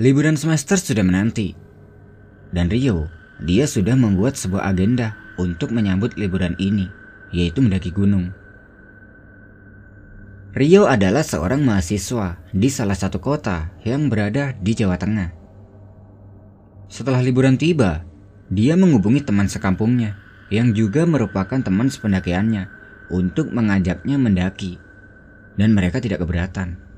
Liburan semester sudah menanti. Dan Rio, dia sudah membuat sebuah agenda untuk menyambut liburan ini, yaitu mendaki gunung. Rio adalah seorang mahasiswa di salah satu kota yang berada di Jawa Tengah. Setelah liburan tiba, dia menghubungi teman sekampungnya yang juga merupakan teman sependakiannya untuk mengajaknya mendaki. Dan mereka tidak keberatan.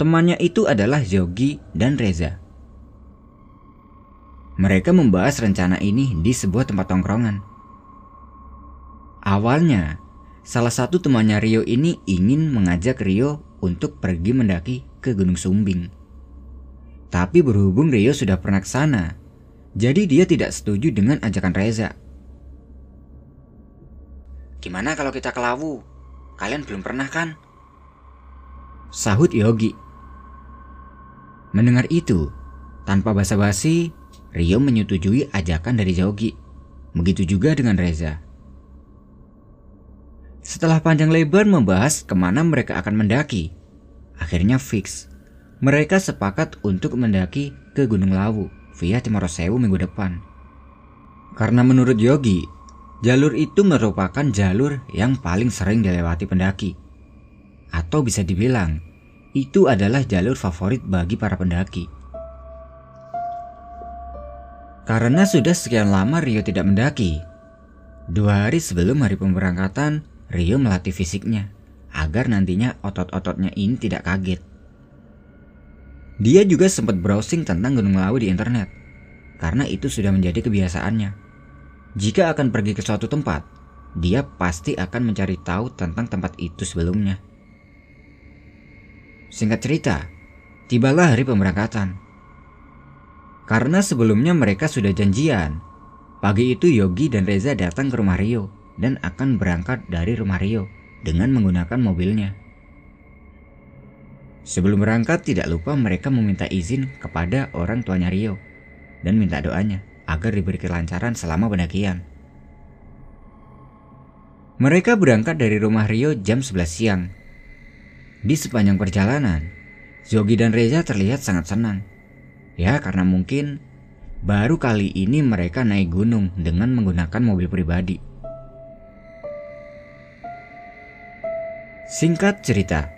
Temannya itu adalah Zogi dan Reza. Mereka membahas rencana ini di sebuah tempat tongkrongan. Awalnya, salah satu temannya Rio ini ingin mengajak Rio untuk pergi mendaki ke Gunung Sumbing. Tapi berhubung Rio sudah pernah ke sana, jadi dia tidak setuju dengan ajakan Reza. Gimana kalau kita ke Lawu? Kalian belum pernah kan? Sahut Yogi. Mendengar itu, tanpa basa-basi, Rio menyetujui ajakan dari Yogi. Begitu juga dengan Reza. Setelah panjang lebar membahas ke mana mereka akan mendaki, akhirnya fix. Mereka sepakat untuk mendaki ke Gunung Lawu via Cemorosewu minggu depan. Karena menurut Yogi, jalur itu merupakan jalur yang paling sering dilewati pendaki. Atau bisa dibilang, itu adalah jalur favorit bagi para pendaki. Karena sudah sekian lama Rio tidak mendaki, dua hari sebelum hari pemberangkatan, Rio melatih fisiknya agar nantinya otot-ototnya ini tidak kaget. Dia juga sempat browsing tentang Gunung Lawu di internet, karena itu sudah menjadi kebiasaannya. Jika akan pergi ke suatu tempat, dia pasti akan mencari tahu tentang tempat itu sebelumnya. Singkat cerita, tibalah hari pemberangkatan. Karena sebelumnya mereka sudah janjian, pagi itu Yogi dan Reza datang ke rumah Rio dan akan berangkat dari rumah Rio dengan menggunakan mobilnya. Sebelum berangkat tidak lupa mereka meminta izin kepada orang tuanya Rio dan minta doanya agar diberi kelancaran selama pendakian. Mereka berangkat dari rumah Rio jam 11 siang. Di sepanjang perjalanan, Zogi dan Reza terlihat sangat senang. Ya karena mungkin baru kali ini mereka naik gunung dengan menggunakan mobil pribadi. Singkat cerita,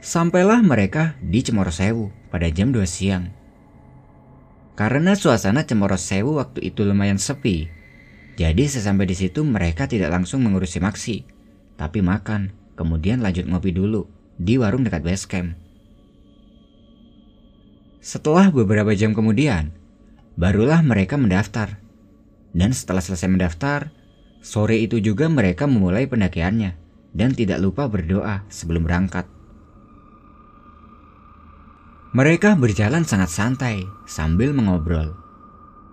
Sampailah mereka di Cemorosewu pada jam 2 siang. Karena suasana Cemorosewu waktu itu lumayan sepi, jadi sesampai di situ mereka tidak langsung mengurusi maksi, tapi makan, kemudian lanjut ngopi dulu di warung dekat base camp. Setelah beberapa jam kemudian, barulah mereka mendaftar. Dan setelah selesai mendaftar, sore itu juga mereka memulai pendakiannya dan tidak lupa berdoa sebelum berangkat. Mereka berjalan sangat santai sambil mengobrol.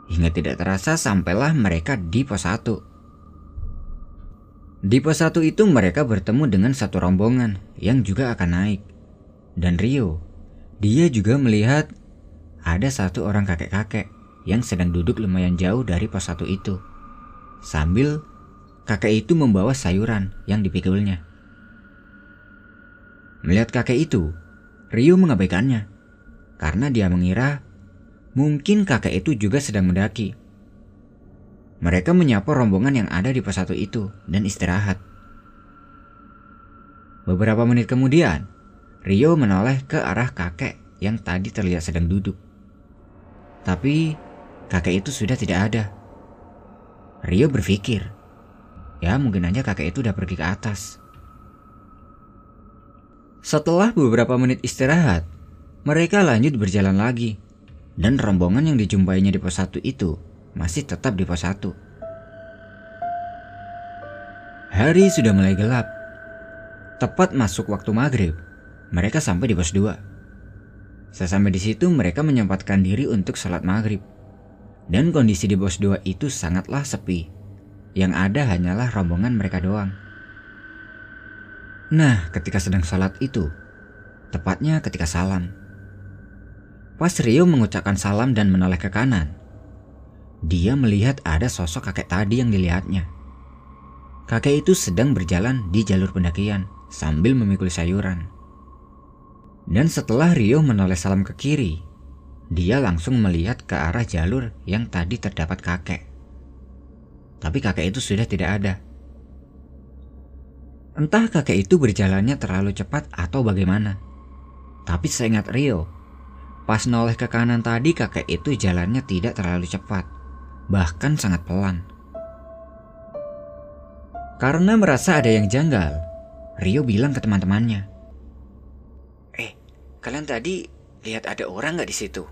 Hingga tidak terasa sampailah mereka di pos 1. Di pos 1 itu mereka bertemu dengan satu rombongan yang juga akan naik. Dan Rio, dia juga melihat ada satu orang kakek-kakek yang sedang duduk lumayan jauh dari pos 1 itu. Sambil kakek itu membawa sayuran yang dipikulnya. Melihat kakek itu, Rio mengabaikannya karena dia mengira mungkin kakek itu juga sedang mendaki. Mereka menyapa rombongan yang ada di pos satu itu dan istirahat. Beberapa menit kemudian, Rio menoleh ke arah kakek yang tadi terlihat sedang duduk. Tapi kakek itu sudah tidak ada. Rio berpikir, ya mungkin aja kakek itu udah pergi ke atas. Setelah beberapa menit istirahat, mereka lanjut berjalan lagi, dan rombongan yang dijumpainya di pos 1 itu masih tetap di pos 1. Hari sudah mulai gelap. Tepat masuk waktu maghrib, mereka sampai di pos 2. Sesampai di situ mereka menyempatkan diri untuk sholat maghrib. Dan kondisi di pos 2 itu sangatlah sepi. Yang ada hanyalah rombongan mereka doang. Nah, ketika sedang sholat itu, tepatnya ketika salam, Pas Rio mengucapkan salam dan menoleh ke kanan, dia melihat ada sosok kakek tadi yang dilihatnya. Kakek itu sedang berjalan di jalur pendakian sambil memikul sayuran. Dan setelah Rio menoleh salam ke kiri, dia langsung melihat ke arah jalur yang tadi terdapat kakek. Tapi kakek itu sudah tidak ada. Entah kakek itu berjalannya terlalu cepat atau bagaimana. Tapi seingat Rio, pas noleh ke kanan tadi kakek itu jalannya tidak terlalu cepat, bahkan sangat pelan. Karena merasa ada yang janggal, Rio bilang ke teman-temannya, "Eh, kalian tadi lihat ada orang nggak di situ?"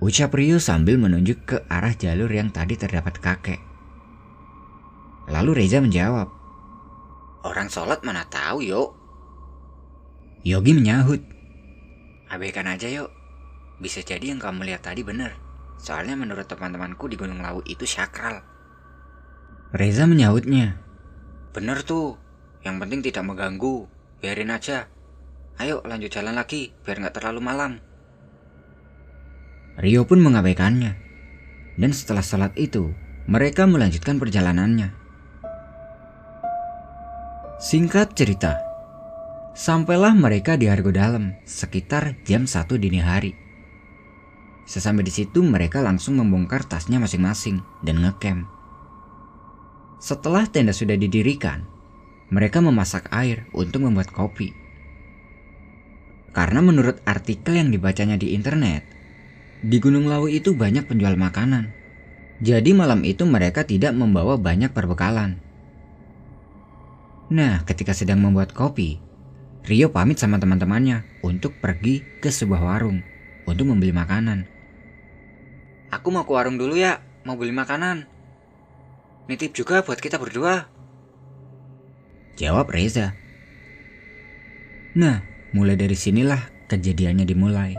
Ucap Rio sambil menunjuk ke arah jalur yang tadi terdapat kakek. Lalu Reza menjawab, Orang sholat mana tahu yuk. Yogi menyahut, Abaikan aja yuk. Bisa jadi yang kamu lihat tadi benar. Soalnya menurut teman-temanku di Gunung Lawu itu sakral. Reza menyahutnya. Bener tuh. Yang penting tidak mengganggu. Biarin aja. Ayo lanjut jalan lagi biar nggak terlalu malam. Rio pun mengabaikannya. Dan setelah salat itu, mereka melanjutkan perjalanannya. Singkat cerita, sampailah mereka di Argo Dalam sekitar jam 1 dini hari. Sesampai di situ mereka langsung membongkar tasnya masing-masing dan ngecamp. Setelah tenda sudah didirikan, mereka memasak air untuk membuat kopi. Karena menurut artikel yang dibacanya di internet, di Gunung Lawu itu banyak penjual makanan. Jadi malam itu mereka tidak membawa banyak perbekalan. Nah, ketika sedang membuat kopi, Rio pamit sama teman-temannya untuk pergi ke sebuah warung untuk membeli makanan. Aku mau ke warung dulu ya, mau beli makanan. Nitip juga buat kita berdua. Jawab Reza. Nah, mulai dari sinilah kejadiannya dimulai.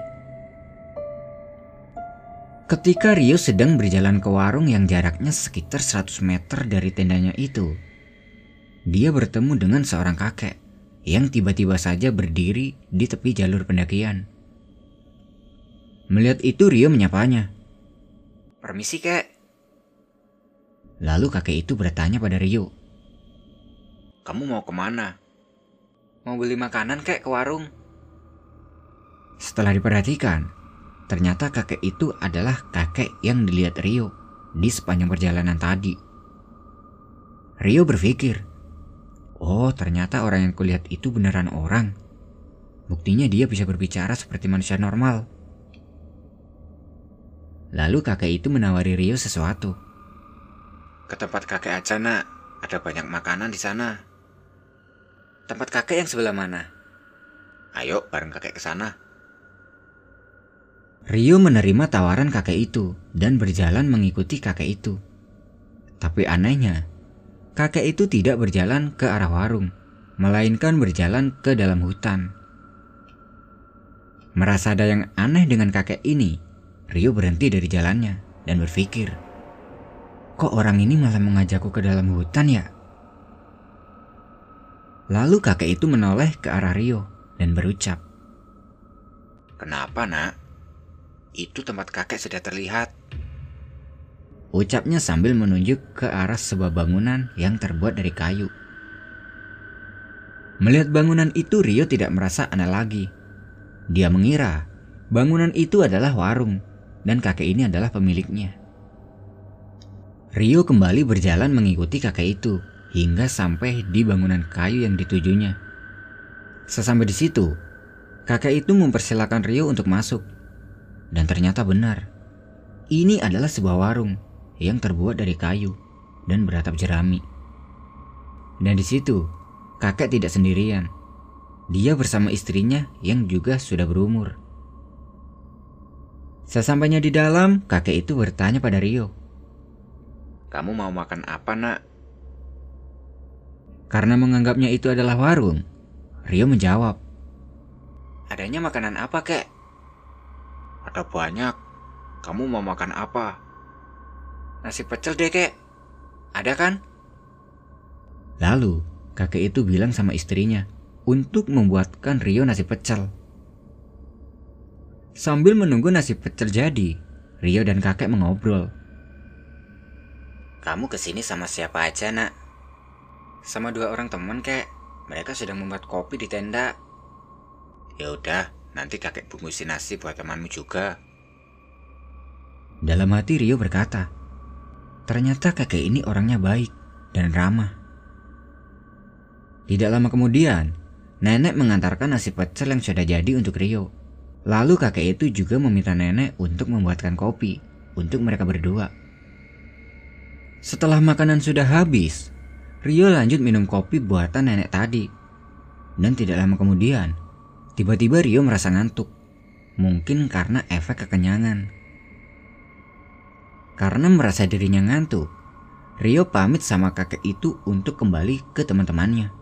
Ketika Rio sedang berjalan ke warung yang jaraknya sekitar 100 meter dari tendanya itu, dia bertemu dengan seorang kakek yang tiba-tiba saja berdiri di tepi jalur pendakian. Melihat itu Rio menyapanya. Permisi kek. Lalu kakek itu bertanya pada Rio. Kamu mau ke mana? Mau beli makanan kek ke warung? Setelah diperhatikan, Ternyata kakek itu adalah kakek yang dilihat Rio di sepanjang perjalanan tadi. Rio berpikir, oh ternyata orang yang kulihat itu beneran orang. Buktinya dia bisa berbicara seperti manusia normal. Lalu kakek itu menawari Rio sesuatu. Ke tempat kakek aja nak, ada banyak makanan di sana. Tempat kakek yang sebelah mana? Ayo bareng kakek ke sana. Rio menerima tawaran kakek itu dan berjalan mengikuti kakek itu. Tapi anehnya, kakek itu tidak berjalan ke arah warung, melainkan berjalan ke dalam hutan. Merasa ada yang aneh dengan kakek ini, Rio berhenti dari jalannya dan berpikir, "Kok orang ini malah mengajakku ke dalam hutan ya?" Lalu kakek itu menoleh ke arah Rio dan berucap, "Kenapa, Nak?" Itu tempat kakek sudah terlihat. Ucapnya sambil menunjuk ke arah sebuah bangunan yang terbuat dari kayu. Melihat bangunan itu Rio tidak merasa aneh lagi. Dia mengira bangunan itu adalah warung dan kakek ini adalah pemiliknya. Rio kembali berjalan mengikuti kakek itu hingga sampai di bangunan kayu yang ditujunya. Sesampai di situ, kakek itu mempersilahkan Rio untuk masuk dan ternyata benar. Ini adalah sebuah warung yang terbuat dari kayu dan beratap jerami. Dan di situ, kakek tidak sendirian. Dia bersama istrinya yang juga sudah berumur. Sesampainya di dalam, kakek itu bertanya pada Rio. Kamu mau makan apa nak? Karena menganggapnya itu adalah warung, Rio menjawab. Adanya makanan apa kek? Ada banyak. Kamu mau makan apa? Nasi pecel deh, kek. Ada kan? Lalu, kakek itu bilang sama istrinya untuk membuatkan Rio nasi pecel. Sambil menunggu nasi pecel jadi, Rio dan kakek mengobrol. Kamu ke sini sama siapa aja, nak? Sama dua orang teman, kek. Mereka sedang membuat kopi di tenda. Ya udah, Nanti kakek bungkusin nasi buat temanmu juga. Dalam hati Rio berkata, ternyata kakek ini orangnya baik dan ramah. Tidak lama kemudian, nenek mengantarkan nasi pecel yang sudah jadi untuk Rio. Lalu kakek itu juga meminta nenek untuk membuatkan kopi untuk mereka berdua. Setelah makanan sudah habis, Rio lanjut minum kopi buatan nenek tadi. Dan tidak lama kemudian, tiba-tiba Rio merasa ngantuk. Mungkin karena efek kekenyangan. Karena merasa dirinya ngantuk, Rio pamit sama kakek itu untuk kembali ke teman-temannya.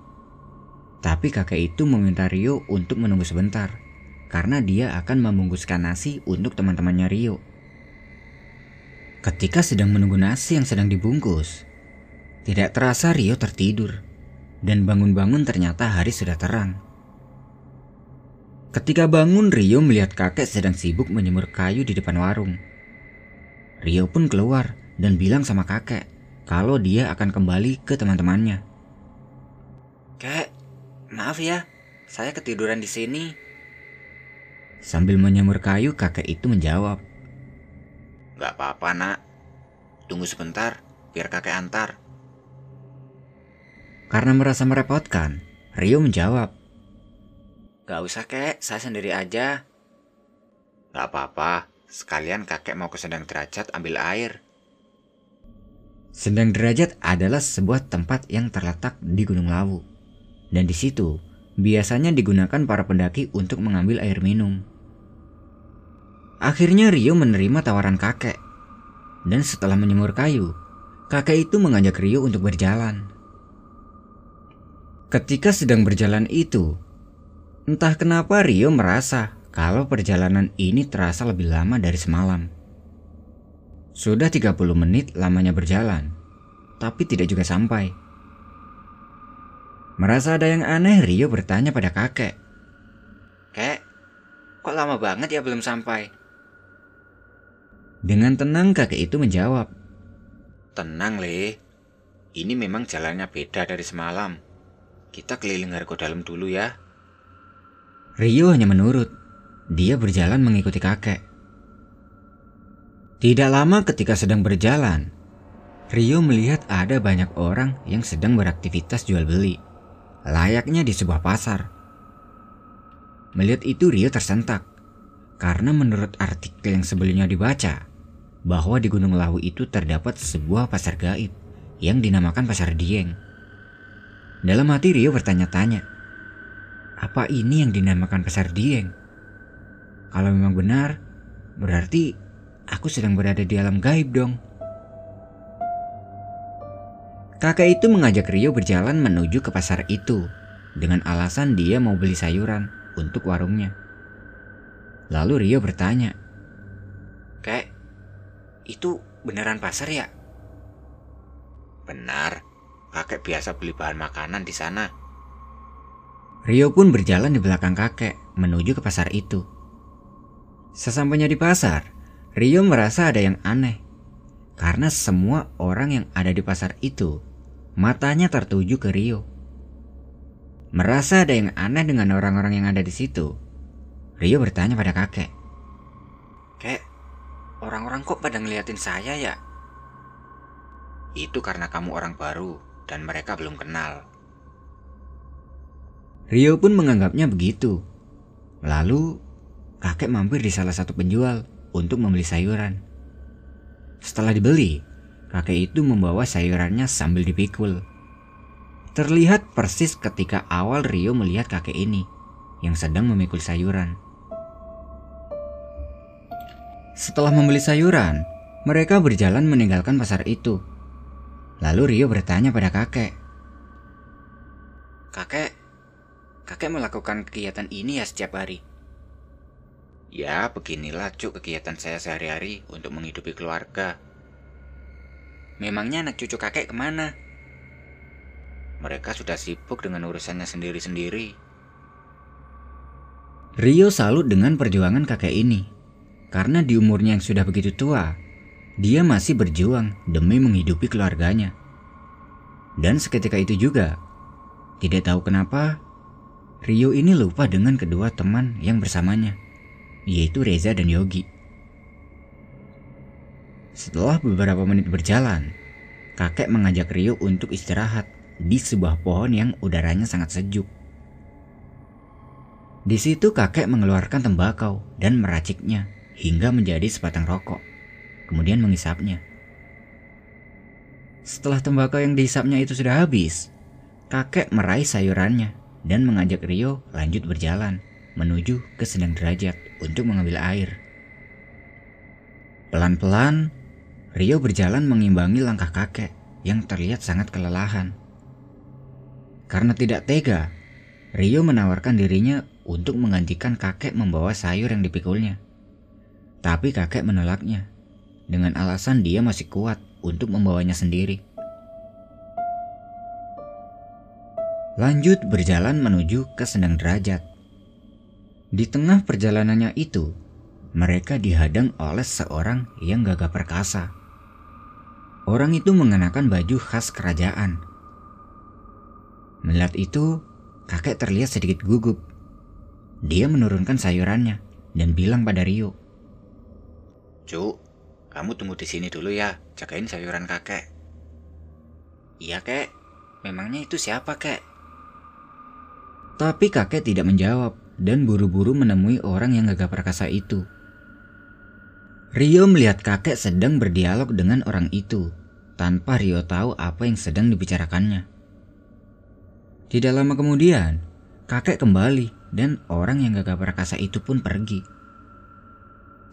Tapi kakek itu meminta Rio untuk menunggu sebentar, karena dia akan membungkuskan nasi untuk teman-temannya Rio. Ketika sedang menunggu nasi yang sedang dibungkus, tidak terasa Rio tertidur, dan bangun-bangun ternyata hari sudah terang. Ketika bangun, Rio melihat kakek sedang sibuk menyemur kayu di depan warung. Rio pun keluar dan bilang sama kakek kalau dia akan kembali ke teman-temannya. Kek, Maaf ya, saya ketiduran di sini. Sambil menyemur kayu, kakek itu menjawab. Gak apa-apa nak, tunggu sebentar biar kakek antar. Karena merasa merepotkan, Rio menjawab. Gak usah kek, saya sendiri aja. Gak apa-apa, sekalian kakek mau ke Sendang Derajat ambil air. Sendang Derajat adalah sebuah tempat yang terletak di Gunung Lawu dan di situ biasanya digunakan para pendaki untuk mengambil air minum. Akhirnya Rio menerima tawaran kakek, dan setelah menyemur kayu, kakek itu mengajak Rio untuk berjalan. Ketika sedang berjalan itu, entah kenapa Rio merasa kalau perjalanan ini terasa lebih lama dari semalam. Sudah 30 menit lamanya berjalan, tapi tidak juga sampai. Merasa ada yang aneh, Rio bertanya pada kakek. Kek, kok lama banget ya belum sampai? Dengan tenang kakek itu menjawab. Tenang, Le. Ini memang jalannya beda dari semalam. Kita keliling Hargo dalam dulu ya. Rio hanya menurut. Dia berjalan mengikuti kakek. Tidak lama ketika sedang berjalan, Rio melihat ada banyak orang yang sedang beraktivitas jual beli layaknya di sebuah pasar. Melihat itu Rio tersentak, karena menurut artikel yang sebelumnya dibaca, bahwa di Gunung Lawu itu terdapat sebuah pasar gaib yang dinamakan Pasar Dieng. Dalam hati Rio bertanya-tanya, apa ini yang dinamakan Pasar Dieng? Kalau memang benar, berarti aku sedang berada di alam gaib dong. Kakek itu mengajak Rio berjalan menuju ke pasar itu dengan alasan dia mau beli sayuran untuk warungnya. Lalu Rio bertanya, Kek, itu beneran pasar ya? Benar, kakek biasa beli bahan makanan di sana. Rio pun berjalan di belakang kakek menuju ke pasar itu. Sesampainya di pasar, Rio merasa ada yang aneh karena semua orang yang ada di pasar itu Matanya tertuju ke Rio. Merasa ada yang aneh dengan orang-orang yang ada di situ. Rio bertanya pada kakek. Kek, orang-orang kok pada ngeliatin saya ya? Itu karena kamu orang baru dan mereka belum kenal. Rio pun menganggapnya begitu. Lalu, kakek mampir di salah satu penjual untuk membeli sayuran. Setelah dibeli, kakek itu membawa sayurannya sambil dipikul. Terlihat persis ketika awal Rio melihat kakek ini yang sedang memikul sayuran. Setelah membeli sayuran, mereka berjalan meninggalkan pasar itu. Lalu Rio bertanya pada kakek. Kakek, kakek melakukan kegiatan ini ya setiap hari? Ya, beginilah cuk kegiatan saya sehari-hari untuk menghidupi keluarga. Memangnya anak cucu kakek ke mana? Mereka sudah sibuk dengan urusannya sendiri-sendiri. Rio salut dengan perjuangan kakek ini. Karena di umurnya yang sudah begitu tua, dia masih berjuang demi menghidupi keluarganya. Dan seketika itu juga, tidak tahu kenapa, Rio ini lupa dengan kedua teman yang bersamanya, yaitu Reza dan Yogi. Setelah beberapa menit berjalan, kakek mengajak Rio untuk istirahat di sebuah pohon yang udaranya sangat sejuk. Di situ kakek mengeluarkan tembakau dan meraciknya hingga menjadi sebatang rokok, kemudian mengisapnya. Setelah tembakau yang dihisapnya itu sudah habis, kakek meraih sayurannya dan mengajak Rio lanjut berjalan menuju ke Sendang Derajat untuk mengambil air. Pelan-pelan, Rio berjalan mengimbangi langkah kakek yang terlihat sangat kelelahan. Karena tidak tega, Rio menawarkan dirinya untuk menggantikan kakek membawa sayur yang dipikulnya. Tapi kakek menolaknya dengan alasan dia masih kuat untuk membawanya sendiri. Lanjut berjalan menuju ke Sendang Derajat. Di tengah perjalanannya itu, mereka dihadang oleh seorang yang gagah perkasa. Orang itu mengenakan baju khas kerajaan. Melihat itu, kakek terlihat sedikit gugup. Dia menurunkan sayurannya dan bilang pada Rio, Cuk, kamu tunggu di sini dulu ya, jagain sayuran kakek. Iya kek, memangnya itu siapa kek? Tapi kakek tidak menjawab dan buru-buru menemui orang yang gagah perkasa itu. Rio melihat kakek sedang berdialog dengan orang itu, tanpa Rio tahu apa yang sedang dibicarakannya. Tidak lama kemudian, kakek kembali dan orang yang gagah perkasa itu pun pergi.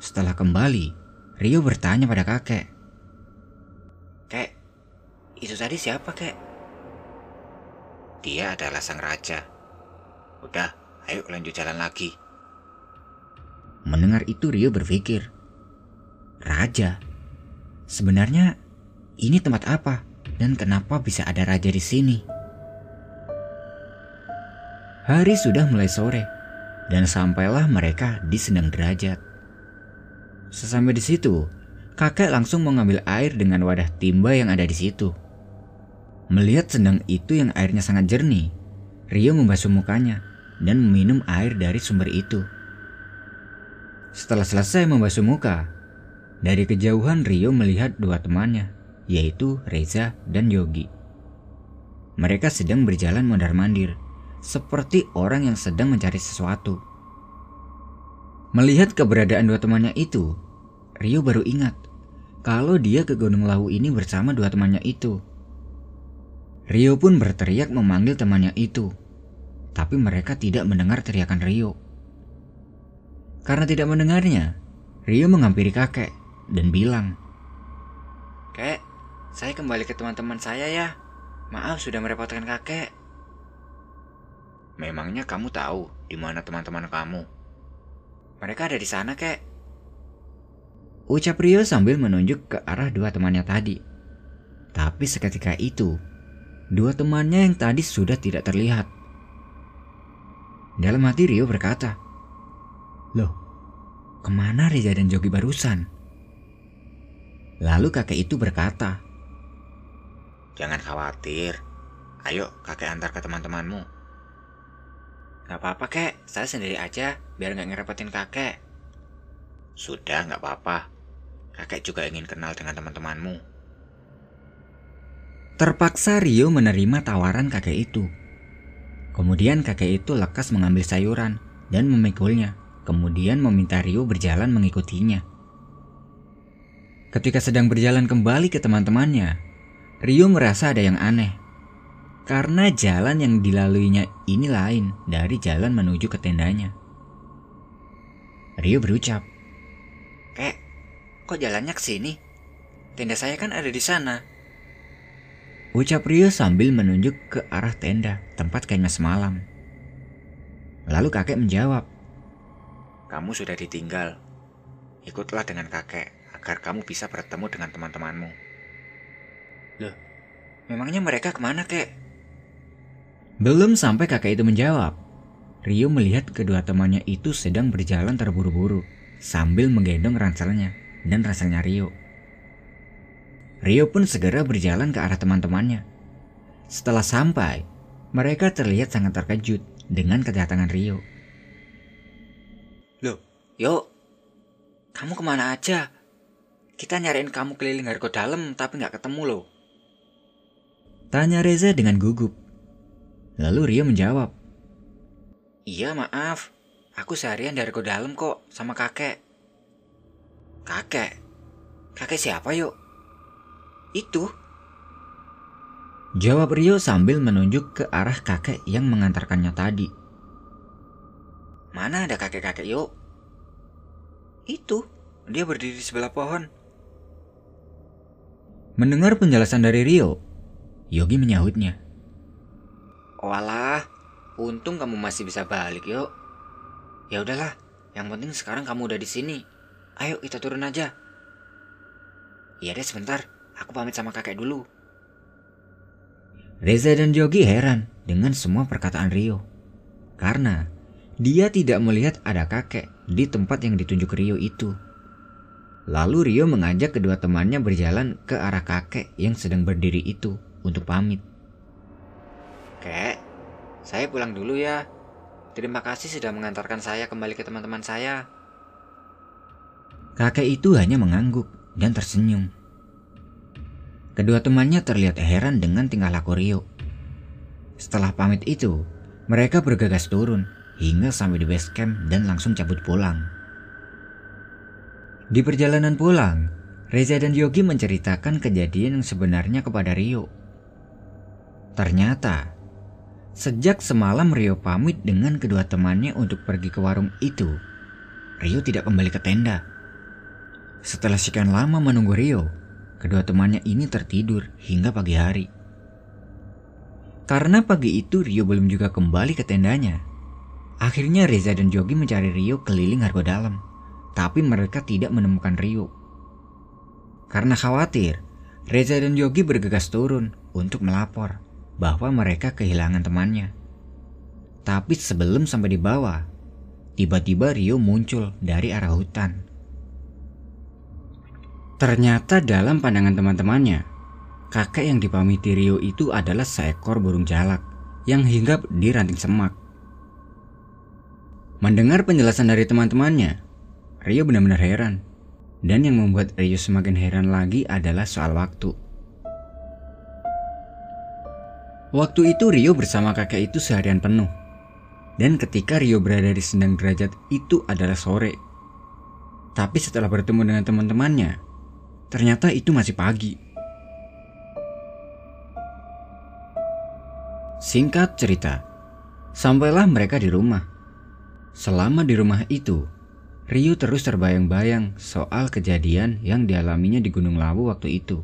Setelah kembali, Rio bertanya pada kakek. Kek, itu tadi siapa kek? Dia adalah sang raja. Udah, ayo lanjut jalan lagi. Mendengar itu Rio berpikir, Raja? Sebenarnya ini tempat apa dan kenapa bisa ada raja di sini? Hari sudah mulai sore dan sampailah mereka di Sendang Derajat. Sesampai di situ, kakek langsung mengambil air dengan wadah timba yang ada di situ. Melihat sendang itu yang airnya sangat jernih, Rio membasuh mukanya dan meminum air dari sumber itu. Setelah selesai membasuh muka, dari kejauhan Rio melihat dua temannya, yaitu Reza dan Yogi. Mereka sedang berjalan mondar-mandir, seperti orang yang sedang mencari sesuatu. Melihat keberadaan dua temannya itu, Rio baru ingat kalau dia ke Gunung Lawu ini bersama dua temannya itu. Rio pun berteriak memanggil temannya itu, tapi mereka tidak mendengar teriakan Rio. Karena tidak mendengarnya, Rio menghampiri kakek dan bilang, Kek, saya kembali ke teman-teman saya ya. Maaf sudah merepotkan kakek. Memangnya kamu tahu di mana teman-teman kamu? Mereka ada di sana, kek. Ucap Rio sambil menunjuk ke arah dua temannya tadi. Tapi seketika itu, dua temannya yang tadi sudah tidak terlihat. Dalam hati Rio berkata, Loh, ke mana Reza dan Jogi barusan? Lalu kakek itu berkata, Jangan khawatir. Ayo kakek antar ke teman-temanmu. Gak apa-apa kek, saya sendiri aja biar gak ngerepotin kakek. Sudah gak apa-apa. Kakek juga ingin kenal dengan teman-temanmu. Terpaksa Rio menerima tawaran kakek itu. Kemudian kakek itu lekas mengambil sayuran dan memikulnya, kemudian meminta Rio berjalan mengikutinya. Ketika sedang berjalan kembali ke teman-temannya, Rio merasa ada yang aneh. Karena jalan yang dilaluinya ini lain dari jalan menuju ke tendanya. Rio berucap, Kek, kok jalannya ke sini? Tenda saya kan ada di sana. Ucap Rio sambil menunjuk ke arah tenda tempat kayaknya semalam. Lalu kakek menjawab, Kamu sudah ditinggal. Ikutlah dengan kakek agar kamu bisa bertemu dengan teman-temanmu. Loh, memangnya mereka ke mana kek? Belum sampai kakek itu menjawab, Rio melihat kedua temannya itu sedang berjalan terburu-buru sambil menggendong ranselnya dan ranselnya Rio. Rio pun segera berjalan ke arah teman-temannya. Setelah sampai, mereka terlihat sangat terkejut dengan kedatangan Rio. Loh, yuk. Kamu ke mana aja? Kita nyariin kamu keliling Hargo Dalam tapi nggak ketemu loh. Tanya Reza dengan gugup. Lalu Rio menjawab. Iya maaf, aku seharian dari Hargo Dalam kok sama kakek. Kakek? Kakek siapa yuk? Itu. Jawab Rio sambil menunjuk ke arah kakek yang mengantarkannya tadi. Mana ada kakek-kakek yuk? Itu, dia berdiri di sebelah pohon. Mendengar penjelasan dari Rio, Yogi menyahutnya. Walah, untung kamu masih bisa balik yuk. Ya udahlah, yang penting sekarang kamu udah di sini. Ayo kita turun aja. Iya deh sebentar, aku pamit sama kakek dulu. Reza dan Yogi heran dengan semua perkataan Rio. Karena dia tidak melihat ada kakek di tempat yang ditunjuk Rio itu. Lalu Rio mengajak kedua temannya berjalan ke arah kakek yang sedang berdiri itu untuk pamit. Kek, saya pulang dulu ya. Terima kasih sudah mengantarkan saya kembali ke teman-teman saya. Kakek itu hanya mengangguk dan tersenyum. Kedua temannya terlihat heran dengan tingkah laku Rio. Setelah pamit itu, mereka bergegas turun hingga sampai di base camp dan langsung cabut pulang. Di perjalanan pulang, Reza dan Yogi menceritakan kejadian yang sebenarnya kepada Rio. Ternyata, sejak semalam Rio pamit dengan kedua temannya untuk pergi ke warung itu, Rio tidak kembali ke tenda. Setelah sekian lama menunggu Rio, kedua temannya ini tertidur hingga pagi hari. Karena pagi itu Rio belum juga kembali ke tendanya, Akhirnya Reza dan Jogi mencari Rio keliling Hargo Dalam, tapi mereka tidak menemukan Rio. Karena khawatir, Reza dan Yogi bergegas turun untuk melapor bahwa mereka kehilangan temannya. Tapi sebelum sampai di bawah, tiba-tiba Rio muncul dari arah hutan. Ternyata dalam pandangan teman-temannya, kakek yang dipamiti Rio itu adalah seekor burung jalak yang hinggap di ranting semak. Mendengar penjelasan dari teman-temannya, Rio benar-benar heran. Dan yang membuat Rio semakin heran lagi adalah soal waktu. Waktu itu Rio bersama kakek itu seharian penuh. Dan ketika Rio berada di sendang derajat itu adalah sore. Tapi setelah bertemu dengan teman-temannya, ternyata itu masih pagi. Singkat cerita, sampailah mereka di rumah. Selama di rumah itu, Ryu terus terbayang-bayang soal kejadian yang dialaminya di Gunung Lawu waktu itu.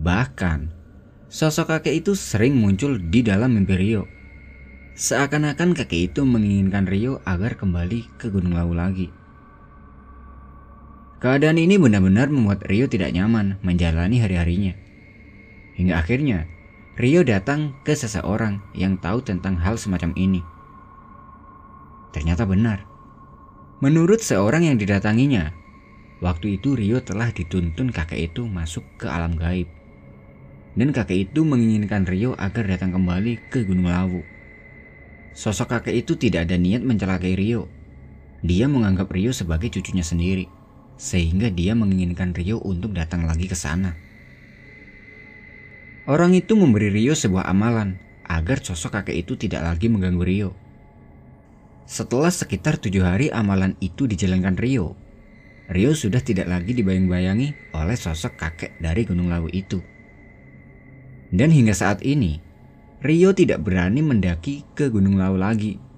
Bahkan, sosok kakek itu sering muncul di dalam mimpi Rio. Seakan-akan kakek itu menginginkan Rio agar kembali ke Gunung Lawu lagi. Keadaan ini benar-benar membuat Rio tidak nyaman menjalani hari-harinya. Hingga akhirnya, Rio datang ke seseorang yang tahu tentang hal semacam ini. Ternyata benar. Menurut seorang yang didatanginya, waktu itu Rio telah dituntun kakek itu masuk ke alam gaib. Dan kakek itu menginginkan Rio agar datang kembali ke Gunung Lawu. Sosok kakek itu tidak ada niat mencelakai Rio. Dia menganggap Rio sebagai cucunya sendiri, sehingga dia menginginkan Rio untuk datang lagi ke sana. Orang itu memberi Rio sebuah amalan agar sosok kakek itu tidak lagi mengganggu Rio. Setelah sekitar tujuh hari amalan itu dijalankan Rio, Rio sudah tidak lagi dibayang-bayangi oleh sosok kakek dari Gunung Lawu itu. Dan hingga saat ini, Rio tidak berani mendaki ke Gunung Lawu lagi